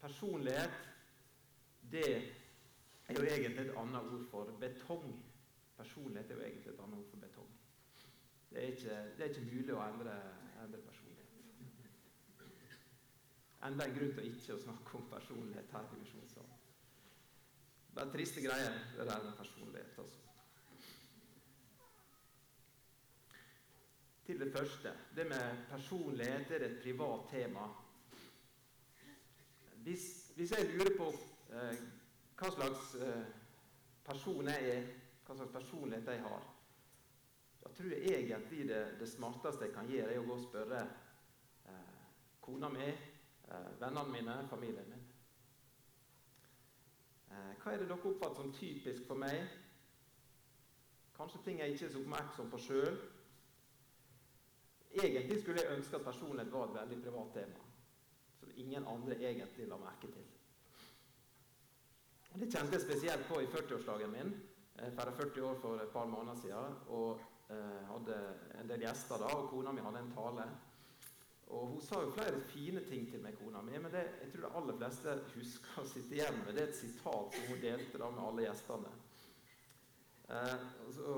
personlighet, det er jo egentlig et annet ord for betong. Personlighet er jo egentlig et annet ord for betong. Det er ikke, det er ikke mulig å endre, endre personlighet. Enda en grunn til ikke å snakke om personlighet her i Misjonssalen. Bare triste greier, det der med personlighet. altså. Til det første. Det med personlighet er et privat tema. Hvis, hvis jeg lurer på eh, hva slags eh, person jeg er, hva slags personlighet jeg har, da tror jeg egentlig det, det smarteste jeg kan gjøre, er å gå og spørre eh, kona mi, eh, vennene mine, familien min. Eh, hva er det dere oppfatter som typisk for meg? Kanskje ting jeg ikke er så oppmerksom på sjøl. Egentlig skulle jeg ønske at personlighet var et veldig privat tema, som ingen andre egentlig la merke til. Det kjente jeg spesielt på i 40-årsdagen min. Jeg feiret 40 år for et par måneder siden og eh, hadde en del gjester da, og kona mi hadde en tale. Og Hun sa jo flere fine ting til meg, kona mi, men det, jeg tror de aller fleste husker å sitte igjen med det er et sitat som hun delte da med alle gjestene. Eh, så,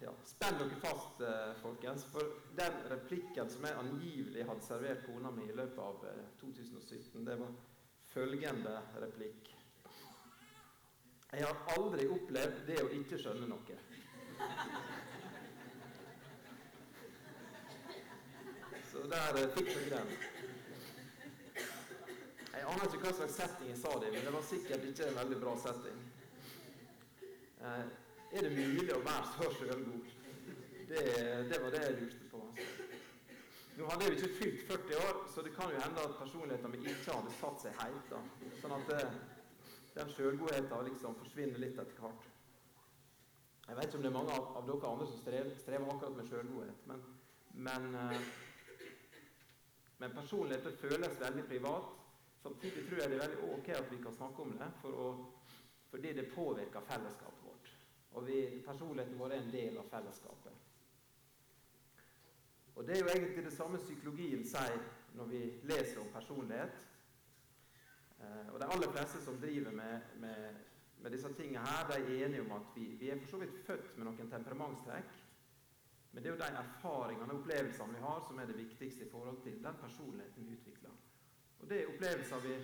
ja, Spenn dere fast, eh, folkens, for den replikken som jeg angivelig hadde servert kona mi i løpet av eh, 2017, det var følgende replikk. Jeg har aldri opplevd det å ikke skjønne noe. Så der eh, fikk dere den. Jeg aner ikke hva slags setting jeg sa det i, men det var sikkert ikke en veldig bra setting. Eh, er det mulig å være så sjølgod? Det, det, var det jeg lurte på. Altså. Nå hadde jeg jo ikke fylt 40 år, så det kan jo hende at personligheten min ikke hadde satt seg helt. Da. Sånn at det, den sjølgodheten liksom forsvinner litt etter hvert. Jeg vet ikke om det er mange av, av dere andre som strever, strever akkurat med sjølgodhet, men, men, men personligheten føles veldig privat. Samtidig tror jeg det er veldig ok at vi kan snakke om det, for å, fordi det påvirker fellesskapet. Og vi, personligheten vår er en del av fellesskapet. Og Det er jo egentlig det samme psykologien sier når vi leser om personlighet. Eh, og De aller fleste som driver med, med, med disse tingene her, de er enige om at vi, vi, er for så vidt født med noen temperamentstrekk. Men det er jo de erfaringene og opplevelsene vi har, som er det viktigste i forhold til den personligheten vi utvikler. Og Det er opplevelser vi,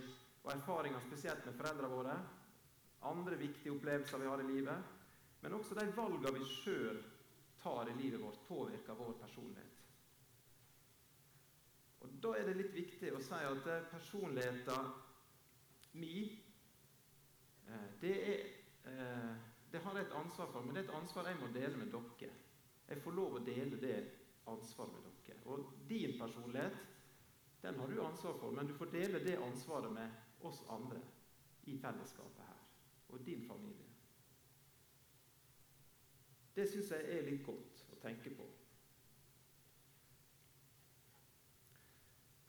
og erfaringer spesielt med foreldrene våre. Andre viktige opplevelser vi har i livet men også de valgene vi sjøl tar i livet vårt, påvirker vår personlighet. Og Da er det litt viktig å si at personligheten min eh, det, er, eh, det har jeg et ansvar for, men det er et ansvar jeg må dele med dere. Jeg får lov å dele det ansvaret med dere. Og din personlighet den har du ansvar for, men du får dele det ansvaret med oss andre i fellesskapet her. Og din familie. Det syns jeg er litt godt å tenke på.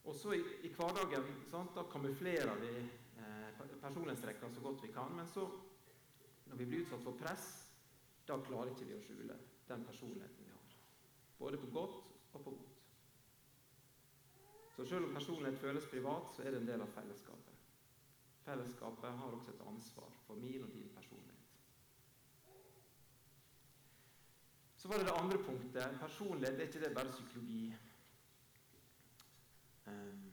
Og så i, i hverdagen sant, da kamuflerer vi eh, personlighetstrekkene så godt vi kan. Men så, når vi blir utsatt for press, da klarer ikke vi å skjule den personligheten vi har. Både på godt og på godt. Så selv om personlighet føles privat, så er det en del av fellesskapet. Fellesskapet har også et ansvar for min og din personlighet. Så var det det andre punktet. Personlighet er ikke det bare psykologi. Ehm,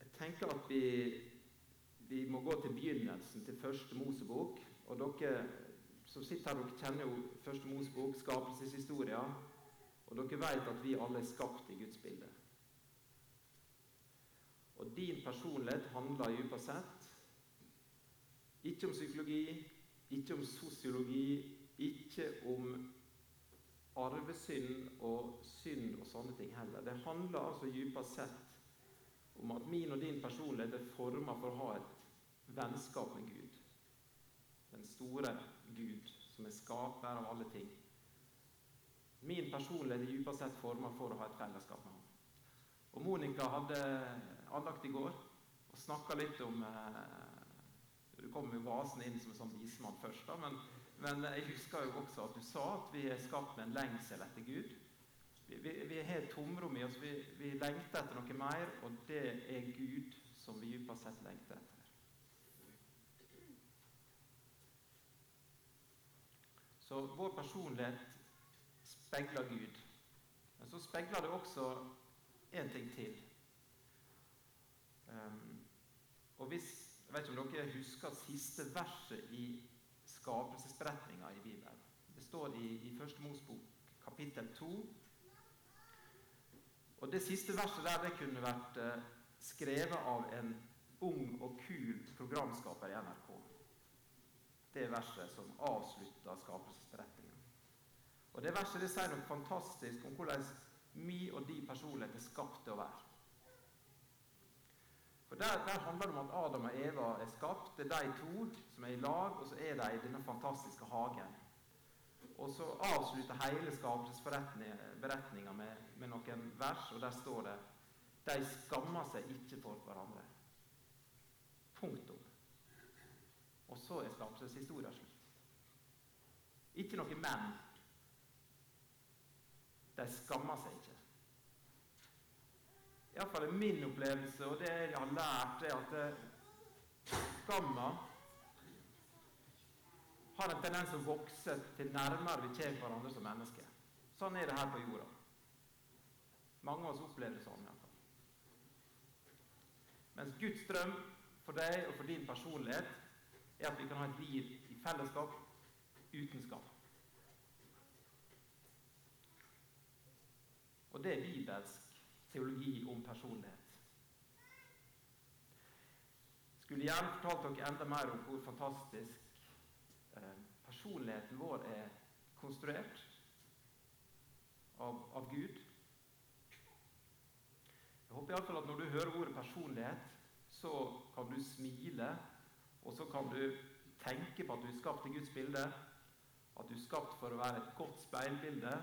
jeg tenker at vi, vi må gå til begynnelsen, til første Mosebok. Og dere som sitter her, dere kjenner jo første Mosebok, skapelseshistoria. Og dere vet at vi alle er skapt i Guds bilde. Og din personlighet handler dypest sett ikke om psykologi, ikke om sosiologi, ikke om arvesynd og synd og sånne ting heller. Det handler altså dypest sett om at min og din personlighet er forma for å ha et vennskap med Gud. Den store Gud, som er skaper av alle ting. Min personlighet er dypest sett forma for å ha et fellesskap med ham. Og Monica hadde andakt i går og snakka litt om eh, du kom jo vasende inn som en sånn vismann først, da, men, men, jeg husker jo også at du sa at vi er skapt med en lengsel etter Gud. Vi, vi, vi har et tomrom i oss. Vi, vi lengter etter noe mer, og det er Gud som vi dypest sett lengter etter. Så vår personlighet speiler Gud. Men så speiler det også én ting til. Um, og hvis, Jeg vet ikke om dere husker siste verset i skapelsesberetninga i Bibelen. Det står i, i Første Mosbok, kapittel 2. Og Det siste verset der det kunne vært eh, skrevet av en ung og kul programskaper i NRK. Det verset som avslutter skapelsesberetningen. Og Det verset det sier noe fantastisk om hvordan mi og de personlighet er skapt til å være. For der, der, handler det om at Adam og Eva er skapt. Det er de to som er i lag, og så er de i denne fantastiske hagen. Og så avslutter hele skapelsesberetninga med, med noen vers, og der står det De skammer seg ikke for hverandre. Punktum. Og så er skapelseshistoria slutt. Ikke noe men. De skammer seg ikke. Iallfall er min opplevelse, og det jeg har lært, er at eh, skamma har en tendens til å vokse til nærmere vi kommer hverandre som mennesker. Sånn er det her på jorda. Mange av oss opplever det sånn. i hvert fall. Mens Guds drøm for deg og for din personlighet er at vi kan ha et liv i fellesskap uten skam. Og det er bibelsk teologi om personlighet. Skulle gjerne fortalt dere enda mer om hvor fantastisk eh, personligheten vår er konstruert av, av Gud. Jeg håper iallfall at når du hører ordet personlighet, så kan du smile, og så kan du tenke på at du er skapt i Guds bilde, at du er skapt for å være et godt speilbilde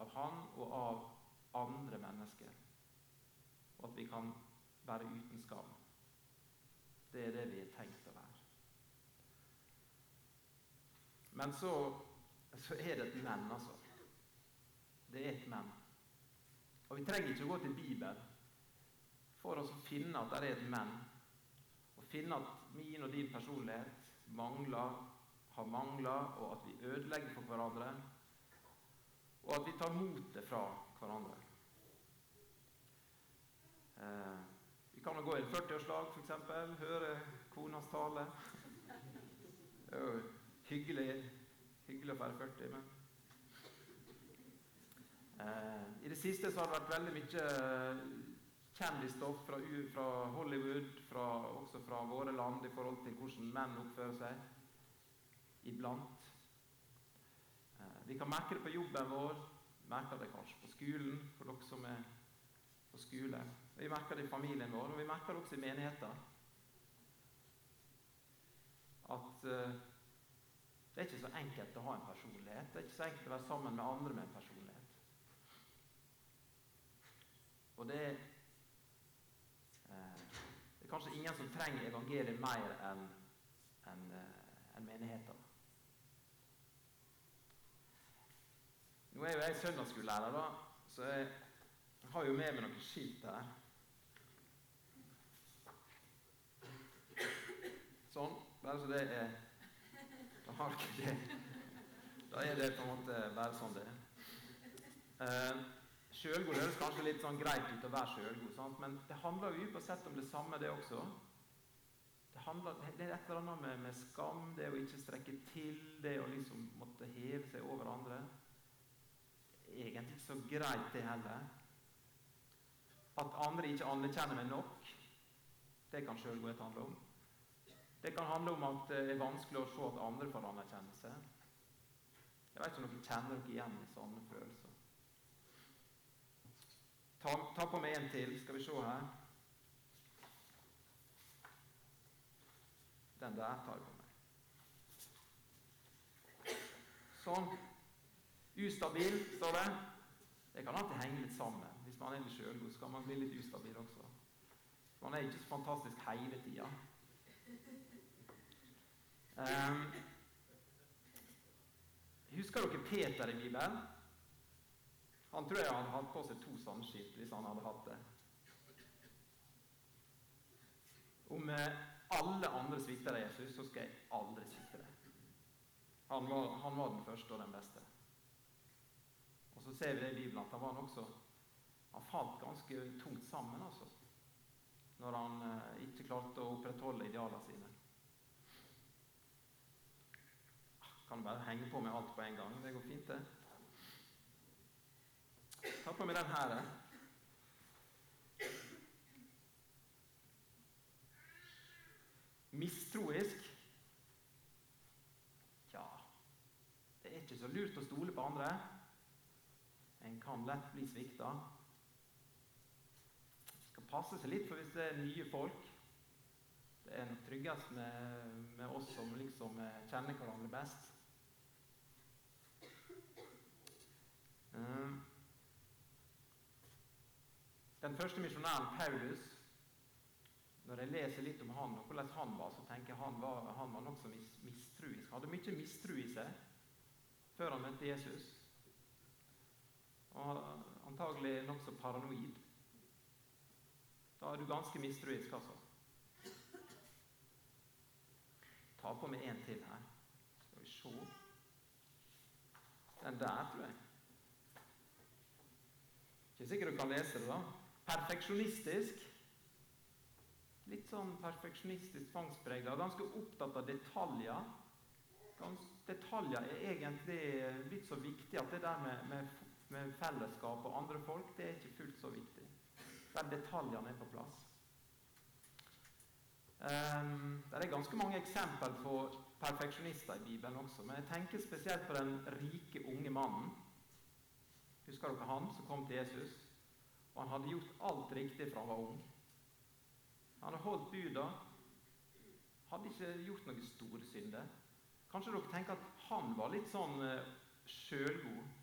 av Han og av andre mennesker og at vi kan være uten skam. Det er det vi er tenkt å være. Men så, så er det et men, altså. Det er et men. Og vi trenger ikke å gå til Bibelen for å finne at det er et men. Og finne at min og din personlighet mangler, har mangler, og at vi ødelegger for hverandre. Og at vi tar motet fra hverandre. Eh, vi kan gå i et 40-årslag, f.eks. Høre konas tale. Det er jo hyggelig, hyggelig å være 40. men... Eh, I det siste så har det vært veldig mye eh, kjendisstoff fra, fra, Hollywood, fra, også fra våre land, i forhold til hvordan menn oppfører seg. Iblant. Eh, vi kan merke det på jobben vår, merker det kanskje på skolen, for dere som er på skole. Vi merker det i familien vår, og vi merker det også i menigheter. At uh, det er ikke så enkelt å ha en personlighet. Det er ikke så enkelt å være sammen med andre med en personlighet. Og det er, uh, det er kanskje ingen som trenger evangeliet mer enn en, uh, en menigheter. Nå er jo jeg søndagsskolelærer, da, så jeg har jo med meg noen skilt her. Sånn. Bare så det er Da har ikke det Da er det på en måte bare sånn det er. Eh, Sjølgod høres kanskje litt sånn greit ut å være sjølgod, men det handler jo på sett om det samme, det også. Det, handler, det er et eller annet med, med, skam, det å ikke strekke til, det å liksom måtte heve seg over andre. Egentlig ikke så greit, det heller. At andre ikke anerkjenner meg nok, det kan sjølgodhet handle om. Det kan handle om at det er vanskelig å se at andre får anerkjennelse. Jeg vet ikke om dere kjenner dere igjen i sånne følelser. Ta, ta på meg en til. Skal vi se her. Den der tar jeg på meg. Sånn. Ustabil, står det. Det kan alltid henge litt sammen. Hvis man er litt sjølgod, skal man bli litt ustabil også. Man er ikke så fantastisk hele tida. Um, husker dere Peter i Bibelen? Han tror jeg hadde hatt på seg to sandskip hvis han hadde hatt det. Om eh, alle andre svikter Jesus, så skal jeg aldri svikte det. Han var, han var den første og den beste. Og så ser vi det i Bibelen at han var nokså Han falt ganske tungt sammen, altså. Når han eh, ikke klarte å opprettholde idealene sine. Kan bare henge på med alt på en gang. Det går fint, det. Ta på meg den her. Mistroisk? Tja Det er ikke så lurt å stole på andre. En kan lett bli svikta. Passe seg litt, for hvis det er nye folk Det er nok tryggest med, med oss som liksom eh, kjenner hverandre best. Um, den første misjonæren, Paulus, når jeg leser litt om han og hvordan han var, så tenker jeg han var, han var nokså mis, mistruisk. Hadde mye mistro i seg før han møtte Jesus. Og antagelig nokså paranoid. Da er du ganske mistroisk, altså. Ta på meg en til her. Skal vi se Den der, tror jeg. Ikke sikkert du kan lese det, da. Perfeksjonistisk. Litt sånn perfeksjonistisk tvangsprega. Ganske opptatt av detaljer. Gans, detaljer er egentlig blitt så viktig at det der med, med, med, fellesskap og andre folk, det er ikke fullt så viktig. Der detaljene er på plass. Um, det er ganske mange eksempler på perfeksjonister i Bibelen også, men jeg tenker spesielt på den rike, unge mannen. Husker dere han som kom til Jesus? Og han hadde gjort alt riktig fra han var ung. Han hadde holdt buda, hadde ikke gjort noen store synder. Kanskje dere tenker at han var litt sånn uh, sjølgod.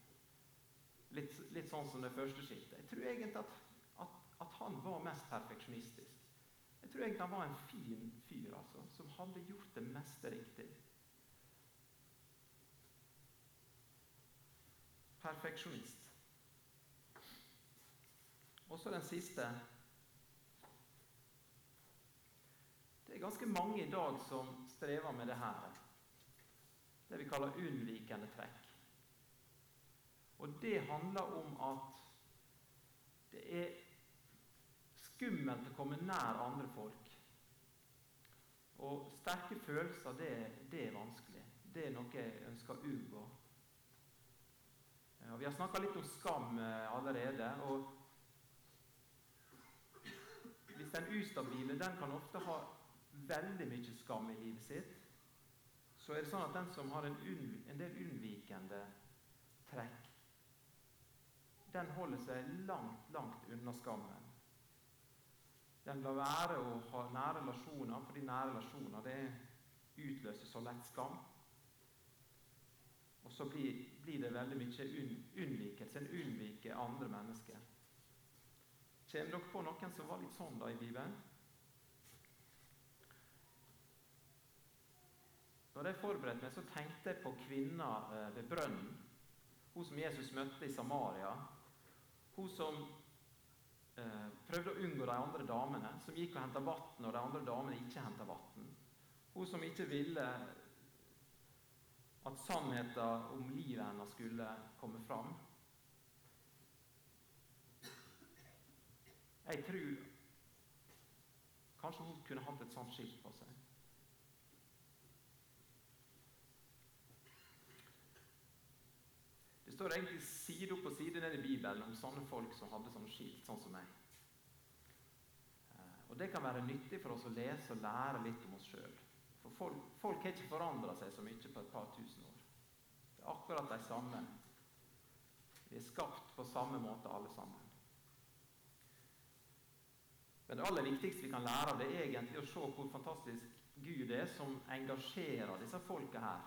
Litt, litt, sånn som det første skiltet. Jeg tror egentlig at, at, han var mest perfeksjonistisk. Jeg tror egentlig han var en fin fyr altså, som hadde gjort det meste riktig. Perfeksjonist. Og så den siste. Det er ganske mange i dag som strever med det her. Det vi kaller unnvikende trekk. Og det handler om at det er skummelt å komme nær andre folk. Og sterke følelser, det, det er vanskelig. Det er noe jeg ønsker å unngå. Ja, vi har snakka litt om skam eh, allerede. og hvis den ustabile den kan ofte ha veldig mye skam i livet sitt, så er det sånn at den som har en, en del unnvikende trekk, den holder seg langt, langt unna skammen. Den lar være å ha nære relasjoner, fordi nære relasjoner det utløser så lett skam. Og så blir, blir det veldig mye un, unnvikelse. En unnviker andre mennesker. Kommer dere på noen som var litt sånn da i Bibelen? Når jeg forberedte meg, så tenkte jeg på kvinna eh, ved brønnen. Hun som Jesus møtte i Samaria. Hun som eh, prøvde å unngå de andre damene, som gikk og henta vann når de andre damene ikke henta vann. Hun som ikke ville at sannheten om livet hennes skulle komme fram. Jeg tror kanskje hun kunne hatt et sånt skilt på seg. Det står egentlig side opp og ned i Bibelen om sånne folk som hadde sånn skilt, sånn som meg. Eh, og Det kan være nyttig for oss å lese og lære litt om oss sjøl. For folk, folk har ikke forandra seg så mye på et par tusen år. Det er akkurat de samme. Vi er skapt på samme måte, alle sammen. Men det aller viktigste vi kan lære av det, er egentlig å se hvor fantastisk Gud er som engasjerer disse folka her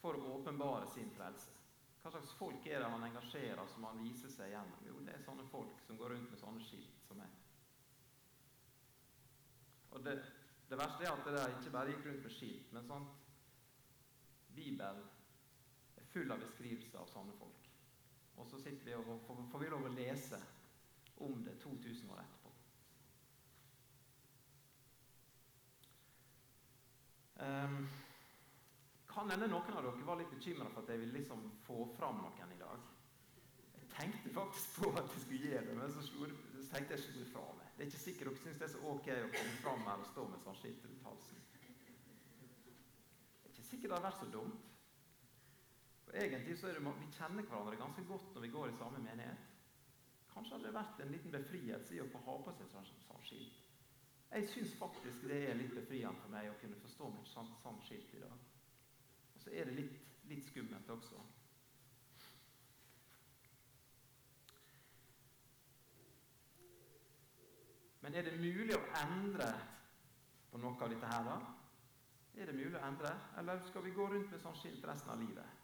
for å åpenbare sin frelse. Hva slags folk er det han engasjerer, som han viser seg gjennom? Jo, det er sånne folk som går rundt med sånne skilt som meg. Og det, det verste er at det der ikke bare gikk rundt med skilt, men sånt Bibelen er full av beskrivelser av sånne folk. Og så sitter vi og får, får vi lov å lese om det 2000 år etterpå. Um, kan hende noen av dere var litt bekymra for at jeg ville liksom få fram noen i dag. Jeg tenkte faktisk på at jeg skulle gjøre det, men så, slo, så tenkte jeg ikke fra meg. Det er ikke sikkert dere syns det er så ok å komme fram her og stå med sånn skilt rundt halsen. Det er ikke sikkert det har vært så dumt. For egentlig så er det, Vi kjenner hverandre ganske godt når vi går i samme menighet. Kanskje hadde det vært en liten befrielse i å få ha på seg sånn, sånn skilt. Jeg syns faktisk det er litt befriende for meg å kunne forstå med et sånt, sånt skilt i dag. Og så er det litt, litt skummelt også. Men er det mulig å endre på noe av dette her, da? Er det mulig å endre, eller skal vi gå rundt med sånn skilt resten av livet?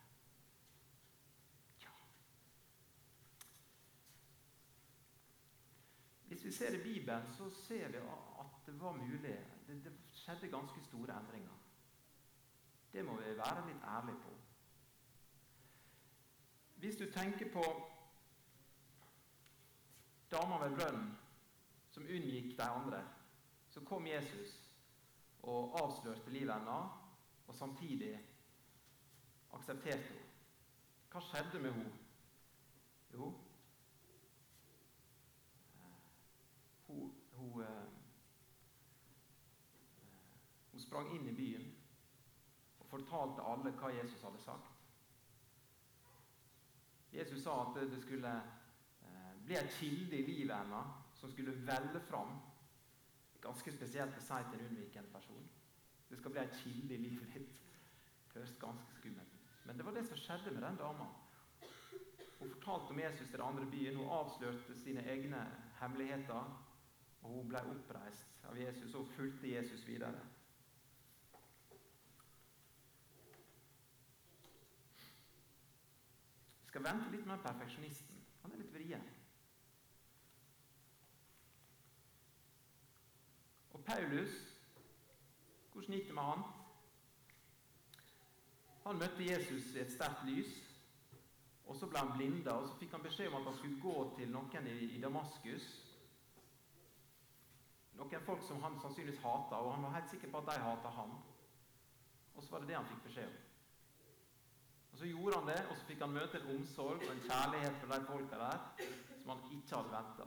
Hvis vi ser i Bibelen, så ser vi at det var mulig. Det, det skjedde ganske store endringer. Det må vi være litt ærlige på. Hvis du tenker på dama ved brønnen som unngikk de andre, så kom Jesus og avslørte livet hennes, og samtidig aksepterte hun. Hva skjedde med henne? Jo, hun, hun, eh, hun sprang inn i byen fortalte alle hva Jesus hadde sagt. Jesus sa at det skulle eh, bli en kilde i livet hennes som skulle velle fram. Ganske spesielt å si til en unnvikende person. Det skal bli en kilde i livet ditt. Høres ganske skummelt ut. Men det var det som skjedde med den dama. Hun fortalte om Jesus til den andre byen. Hun avslørte sine egne hemmeligheter. Og hun ble oppreist av Jesus og fulgte Jesus videre. Skal vente litt med perfeksjonisten. Han er litt vrien. Og Paulus, hvordan gikk det med han? Han møtte Jesus i et sterkt lys, og så ble han blinda. og Så fikk han beskjed om at han skulle gå til noen i, Damaskus noen folk som han sannsynligvis hata, og han var helt sikker på at de hata han. Og så var det det han fikk beskjed om. Og Så gjorde han det, og så fikk han møte en omsorg og en kjærlighet for de folka der som han ikke hadde venta.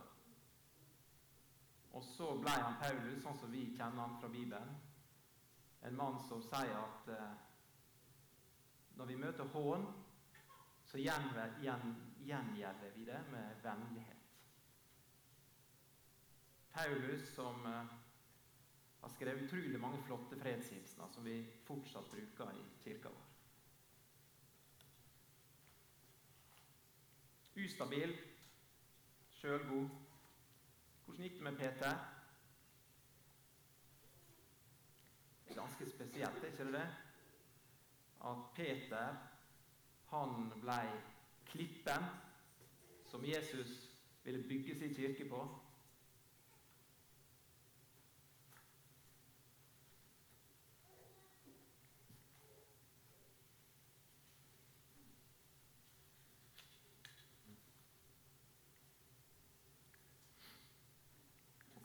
Og så ble han Paulus, sånn som vi kjenner han fra Bibelen. En mann som sier at eh, når vi møter hån, så gjengjelder vi det med vennlighet. Paulus som eh, har skrevet utrolig mange flotte fredshilsener som vi fortsatt bruker i kirka vår. Ustabil, sjølgod. Hvordan gikk det med Peter? Det er ganske spesielt, er ikke det? At Peter, han blei klippen som Jesus ville bygge sin kirke på.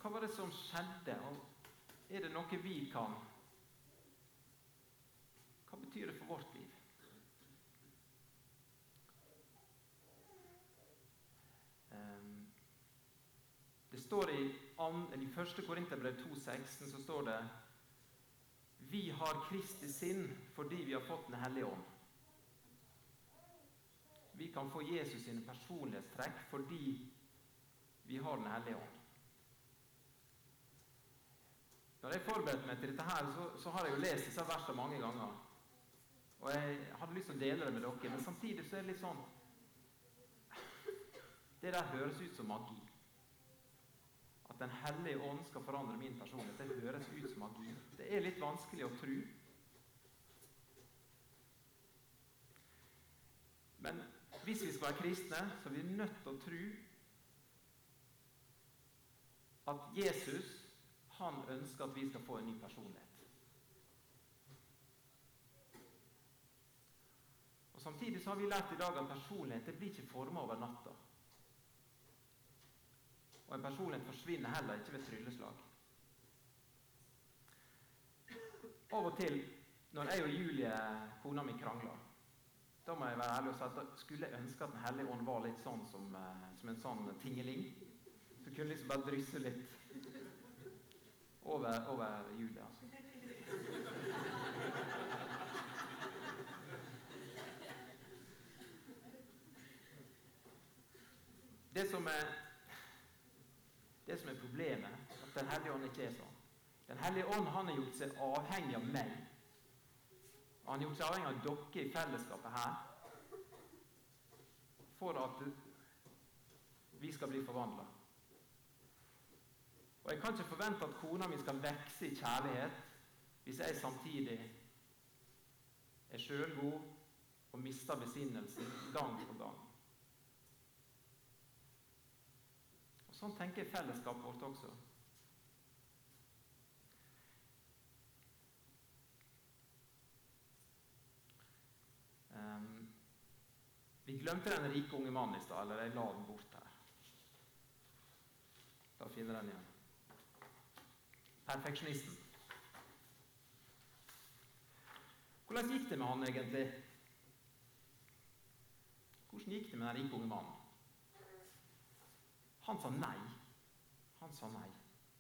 Hva var det som skjedde? Og er det noe vi kan Hva betyr det for vårt liv? Ehm, det står i, i 1. Korinterbrev 2,16 så står det Vi har Kristi sinn fordi vi har fått Den hellige ånd. Vi kan få Jesus sine personlighetstrekk fordi vi har Den hellige ånd. Når jeg forberedte meg til dette, her, så, så har jeg jo lest disse versene mange ganger. Og jeg hadde lyst til å dele det med dere, men samtidig så er det litt sånn Det der høres ut som magi. At Den hellige ånd skal forandre min personlighet, det høres ut som magi. Det er litt vanskelig å tro. Men hvis vi skal være kristne, så er vi nødt til å tro at Jesus han ønsker at vi skal få en ny personlighet. Og Samtidig så har vi lært i dag at personlighet det blir ikke forma over natta. Og en personlighet forsvinner heller ikke ved trylleslag. Av og til når jeg og Julie, kona mi, krangler, da må jeg være ærlig og si at da skulle jeg ønske at Den hellige ånd var litt sånn som, eh, som en sånn tingeling. Så kunne liksom bare drysse litt over, over altså. Det som er, det som er problemet, at Den hellige ånd ikke er sånn. Den hellige ånd han har gjort seg avhengig av meg. Og han har gjort seg avhengig av dere i fellesskapet her for at vi skal bli forvandla. Og jeg kan ikke forvente at kona mi skal vokse i kjærlighet hvis jeg samtidig er sjølgod og mister besinnelsen gang på gang. Og Sånn tenker fellesskapet vårt også. Um, vi glemte den rike unge mannen i stad, eller jeg la den bort her. Da finner den igjen. Perfeksjonisten. Hvordan gikk det med han egentlig? Hvordan gikk det med den rike unge mannen? Han sa nei. Han sa nei.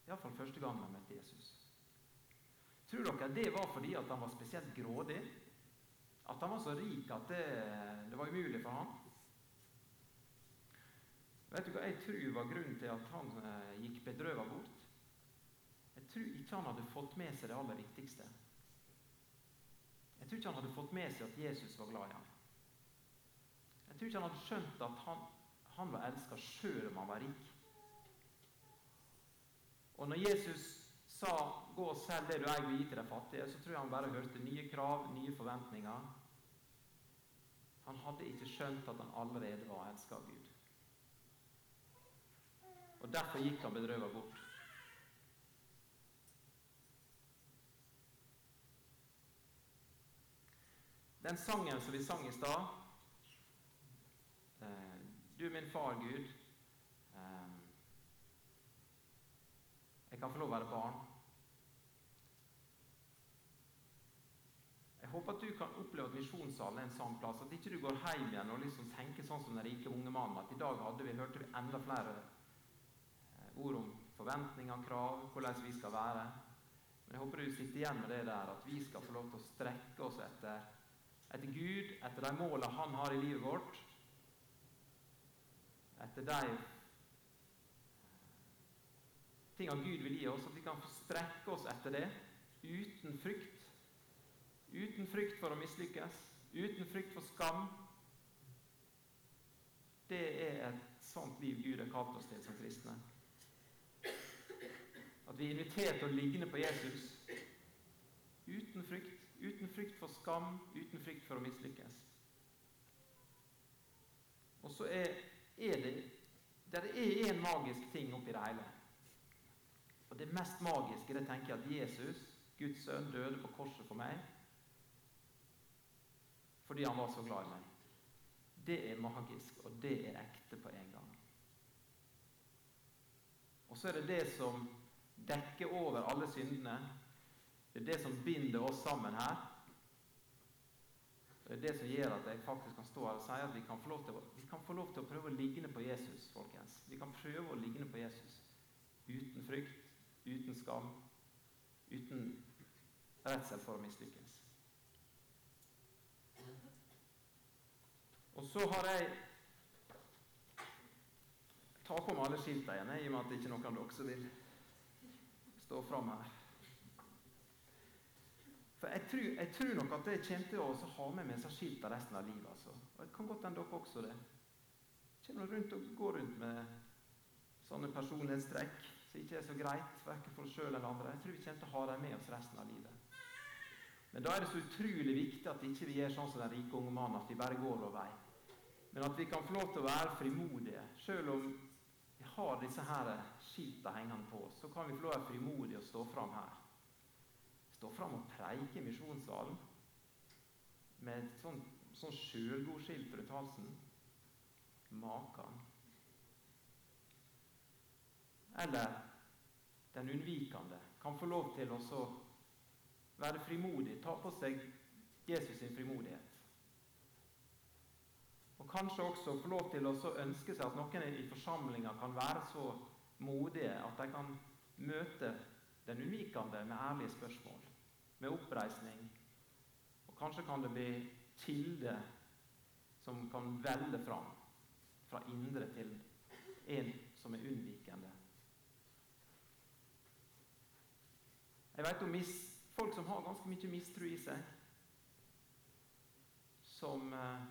Iallfall første gang han møtte Jesus. Tror dere det var fordi at han var spesielt grådig? At han var så rik at det, det var umulig for ham? Vet du hva jeg tror var grunnen til at han eh, gikk bedrøvet bort? Tror ikke han hadde fått med seg det aller viktigste. Jeg tror ikke han hadde fått med seg at Jesus var glad i ham. Jeg tror ikke han hadde skjønt at han, han var elska sjøl om han var rik. Og når Jesus sa 'gå og selg det du eier og gi til de fattige', så tror jeg han bare hørte nye krav, nye forventninger. Han hadde ikke skjønt at han allerede var elska av Gud. Og Derfor gikk han bedrøvet bort. Den sangen som vi sang i stad Du Du min far, Gud. Eh, jeg kan få lov å være barn. Jeg håper at du kan oppleve at misjonssalen er en sånn plass. At ikke du går hjem igjen og liksom tenker sånn som den rike unge mannen. At i dag hadde vi, hørte vi enda flere eh, ord om forventninger, krav, hvordan vi skal være. Men jeg håper du sitter igjen med det der at vi skal få lov til å strekke oss etter, etter Gud, etter de målene Han har i livet vårt. Etter de tingene Gud vil gi oss, at vi kan strekke oss etter det uten frykt. Uten frykt for å mislykkes, uten frykt for skam. Det er et sånt liv Gud har kalt oss til som kristne. At vi er invitert til å ligne på Jesus uten frykt. Uten frykt for skam, uten frykt for å mislykkes. Og så er, er det der er en magisk ting oppi det hele. Og Det mest magiske det tenker jeg at Jesus, Guds sønn, døde på korset for meg fordi han var så glad i meg. Det er magisk, og det er ekte på en gang. Og så er det det som dekker over alle syndene. Det er det som binder oss sammen her. Det er det som gjør at jeg faktisk kan stå her og si at vi kan få lov til, få lov til å prøve å ligne på Jesus, folkens. Vi kan prøve å ligne på Jesus uten frykt, uten skam, uten redsel for å mislykkes. Og så har jeg Ta på meg alle skiltene igjen, i og med at det ikke er noen av dere som vil stå fram her. For jeg tror, jeg tror, nok at jeg kommer til å ha med meg disse skiltene resten av livet. Altså. Og det kan godt hende dere også det. Jeg kommer rundt og går rundt med sånne personlighetstrekk som ikke er så greit, verken for oss sjøl eller andre. Jeg tror vi kommer til å ha dem med oss resten av livet. Men da er det så utrolig viktig at vi ikke gjør sånn som den rike unge mannen, at vi bare går vår vei. Men at vi kan få lov til å være frimodige. Selv om vi har disse her skiltene hengende på oss, så kan vi få lov til å være frimodige og stå fram her. Stå fram og preike i misjonssalen med et sånt sånt sjølgodskilt rundt halsen. Makan. Eller den unnvikende kan få lov til å være frimodig, ta på seg Jesus sin frimodighet. Og kanskje også få lov til å ønske seg at noen i forsamlinga kan være så modige at de kan møte den unnvikende med ærlige spørsmål, med oppreisning. Og kanskje kan det bli kilder som kan velle fram fra indre til en som er unnvikende. Jeg vet om folk som har ganske mye mistro i seg, som, eh,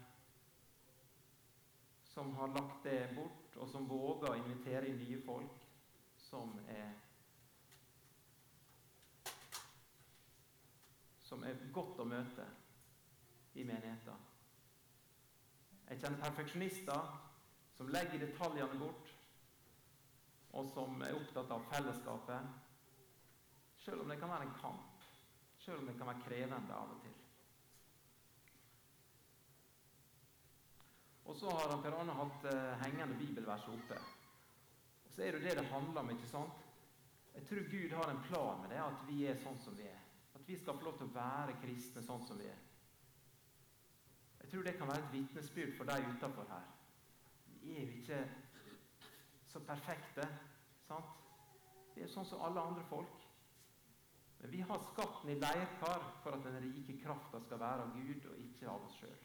som har lagt det bort, og som våger å invitere inn nye folk som er som er godt å møte i menigheten. Jeg kjenner perfeksjonister som legger detaljene bort, og som er opptatt av fellesskapet, selv om det kan være en kamp, selv om det kan være krevende av og til. Og så har Per Arne hatt uh, hengende bibelvers oppe. Og Så er det det det handler om. ikke sant? Jeg tror Gud har en plan med det, at vi er sånn som vi er. At vi skal få lov til å være kristne sånn som vi er. Jeg tror det kan være et vitnesbyrd for de utafor her. Vi er jo ikke så perfekte. sant? Vi er sånn som alle andre folk. Men vi har skatten i leirkar for at den rike krafta skal være av Gud og ikke av oss sjøl.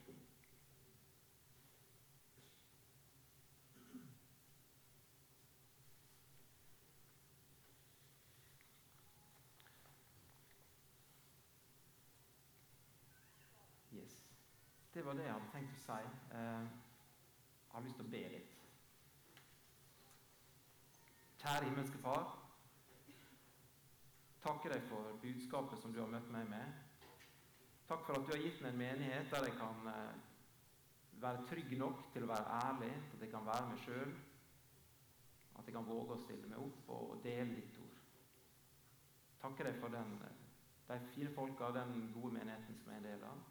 Det var det jeg hadde tenkt å si. Eh, jeg har lyst til å be litt. Kjære himmelske Far. Takker deg for budskapet som du har møtt meg med. Takk for at du har gitt meg en menighet der jeg kan eh, være trygg nok til å være ærlig, at jeg kan være meg sjøl. At jeg kan våge å stille meg opp og dele ditt ord. Takker deg for den, de fire folka, den gode menigheten som er en del av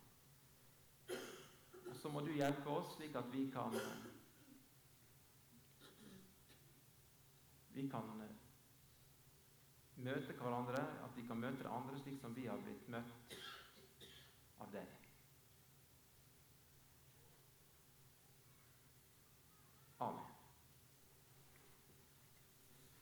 så må du hjelpe oss slik at vi kan Vi kan møte hverandre, at vi kan møte andre slik som vi har blitt møtt av deg.